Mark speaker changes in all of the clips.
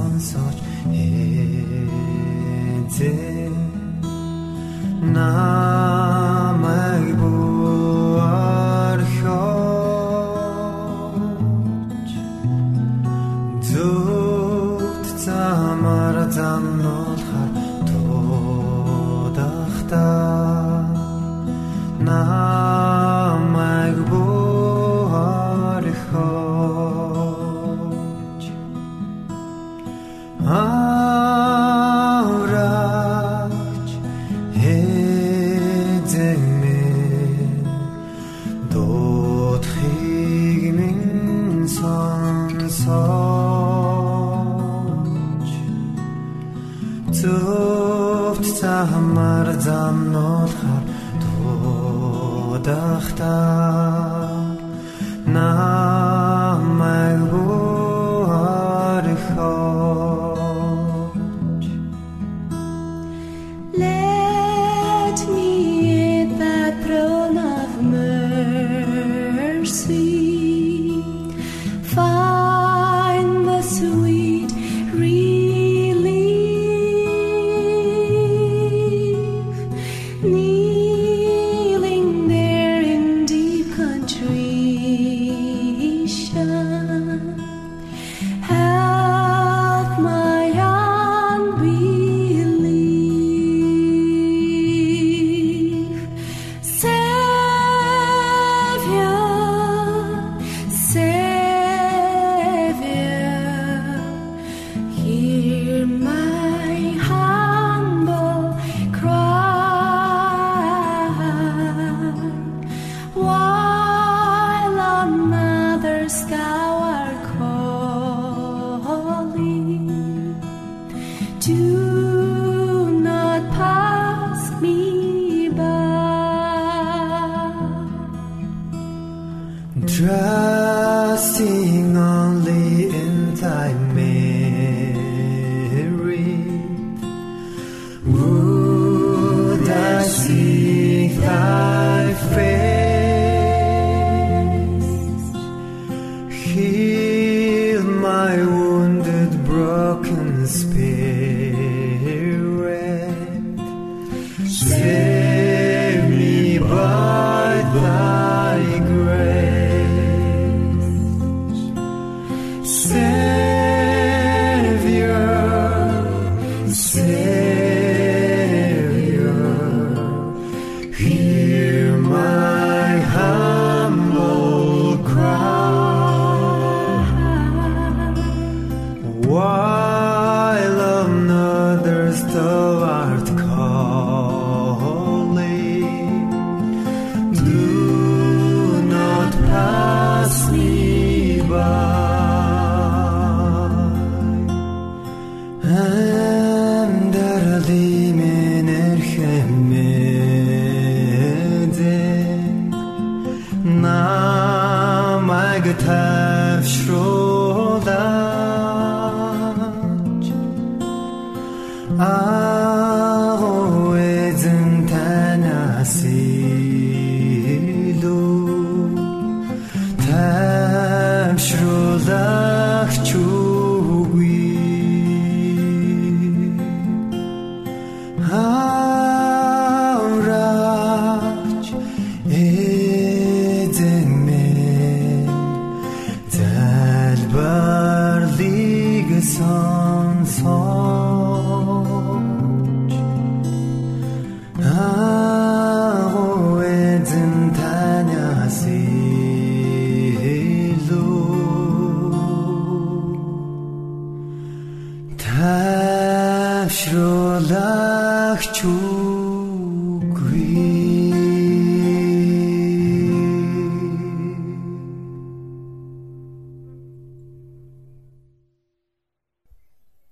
Speaker 1: Намайг тавшруулаа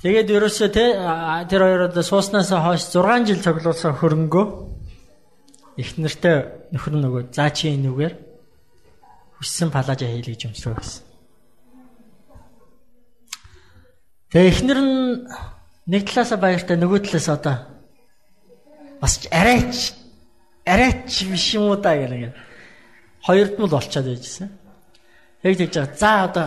Speaker 2: Тэгээд ерөөсөө те тэр хоёроо сууснаас хойш 6 жил цуглуулсан хөрөнгөө их нэртэй нөхөр нөгөө заа чи энүүгээр хүссэн палажа хийлээ гэж өмсрөө гэсэн. Тэгээ эхнэр нь нэг талаасаа баяртай нөгөө талаас одоо бас арайч арайч биш юм уу да гэх. Хоёрд нь л болчиход байжсэн. Яг тэгж байгаа. За одоо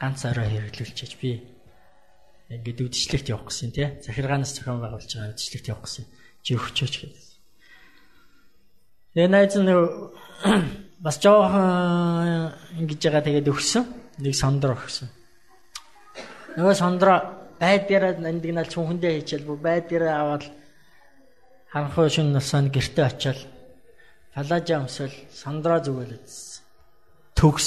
Speaker 2: ганц орой хэрэглүүлчихэж би ингээд үдшилтэд явах гэсэн тий. Захиргаанаас зохион байгуулж байгаа үдшилтэд явах гэсэн. Чи өгчөөч гэдэг. Тэгээ найз нь бас жоохон ингэж байгаа тэгээд өгсөн. Нэг сондро өгсөн. Нөгөө сондро байдгаараа нандинал чүнхэндээ хийчихэл бүр байдгаараа аваад ханхуу шин насанд гэрте очиад палажа өмсөл сондро зүгэлээд төгс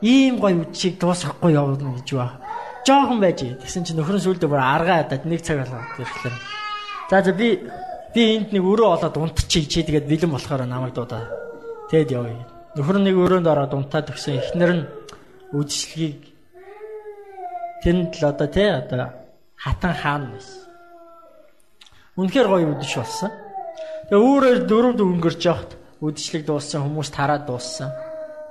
Speaker 2: ийм гоё үдшийг дуусгахгүй явна гэж ба. Жохон байж. Тэгсэн чинь нөхөр нь сүлдө бүр аргаа хадаад нэг цаг болоод ирэхлээр. За за би би энд нэг өрөө олоод унтчих чи тэгээд бэлэн болохоор намайг дуудаа. Тэгэд явъя. Нөхөр нэг өрөөнд ороод унтаад өгсөн. Эхнэр нь үдшилгийг тэнд л одоо тий одоо хатан хаан байсан. Үнэхээр гоё үдшиж болсон. Тэгээ өөрөөр дөрөв өнгөрч явахт үдшилэг дууссан хүмүүс тараад дууссан.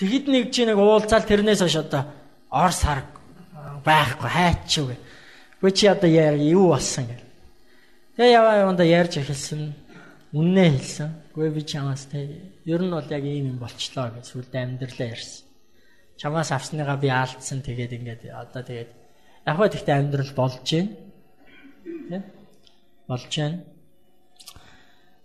Speaker 2: тэгэд нэг чи нэг уулзаал тэрнээс хойш одоо ор сар байхгүй хайчих вэ. Гүй чи одоо яар юу болсон гэл. Тэгээ яваа яванда ярьж эхэлсэн. Үннээ хэлсэн. Гүй би чамаас тэг ер нь бол яг ийм юм болчлоо гэж сүлд амьдралаа ярьсан. Чамаас авсныгаа би аалдсан тэгээд ингээд одоо тэгээд яг хөө тэгтээ амьдрал болж байна. Тэ? Болж байна.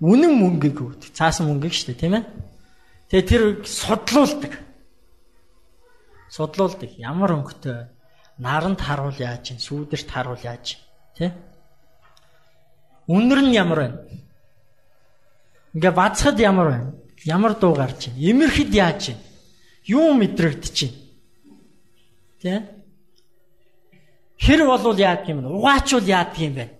Speaker 2: үнэн мөнгөийг өгдөг. Цаасан мөнгөийг шүү дээ, тийм ээ? Тэгээ тэр судлуулдаг. Судлуулдаг. Ямар өнгөтэй наранд харуул яаж чинь, сүүдэрт харуул яаж чинь, тэ? Үнэр нь ямар байна? Ингээ бацхад ямар байна? Ямар дуу гарч чинь? Имэрхэд яаж чинь? Юу мэдрэгдэж чинь? Тэ? Хэр болвол яадаг юм бэ? Угаачвал яадаг юм бэ?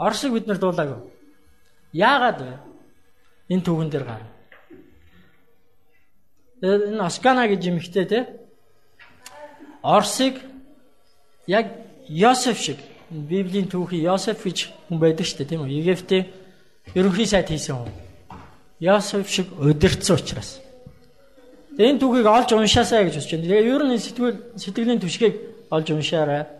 Speaker 2: Оршиг бид нар дуулаагүй. Яагаад вэ? Энэ түүхэн дээр гар. Энэ Оскана гэж юмхтэй те. Орсыг яг Йосеф шиг Библийн түүхий Йосеф гэж хүн байдаг шүү дээ тийм үү? Египтийн ерөнхий сайд хийсэн хүн. Йосеф шиг удирдсан учраас. Энэ түүхийг олж уншаасаа гэж бодож байна. Тэгээ ер нь сэтгэл сэтгэлийн түшгийг олж уншаарай.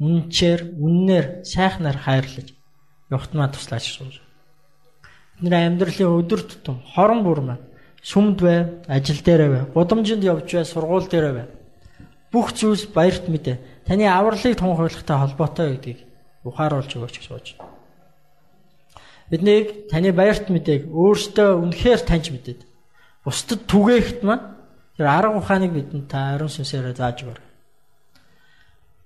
Speaker 2: үнчээр, үннээр, сайхнаар хайрлаж явахтмаа туслаач шүү. Бидний амьдралын өдөр тутам хорон бүр маань сүмд бай, ажил дээрээ бай, гудамжинд явж бай, сургууль дээрээ бай. Бүх зүйлс баярт мэдээ. Таны авралыг тунхаглагтай холбоотой гэдгийг ухааруулж өгөөч гэж сууж. Биднийг таны баярт мэдээг өөртөө үнэхээр таньж мэдээд бусдад түгээхт маань тэр арга ухааныг бидэнд та ариун сүнсээр зааж өгөр.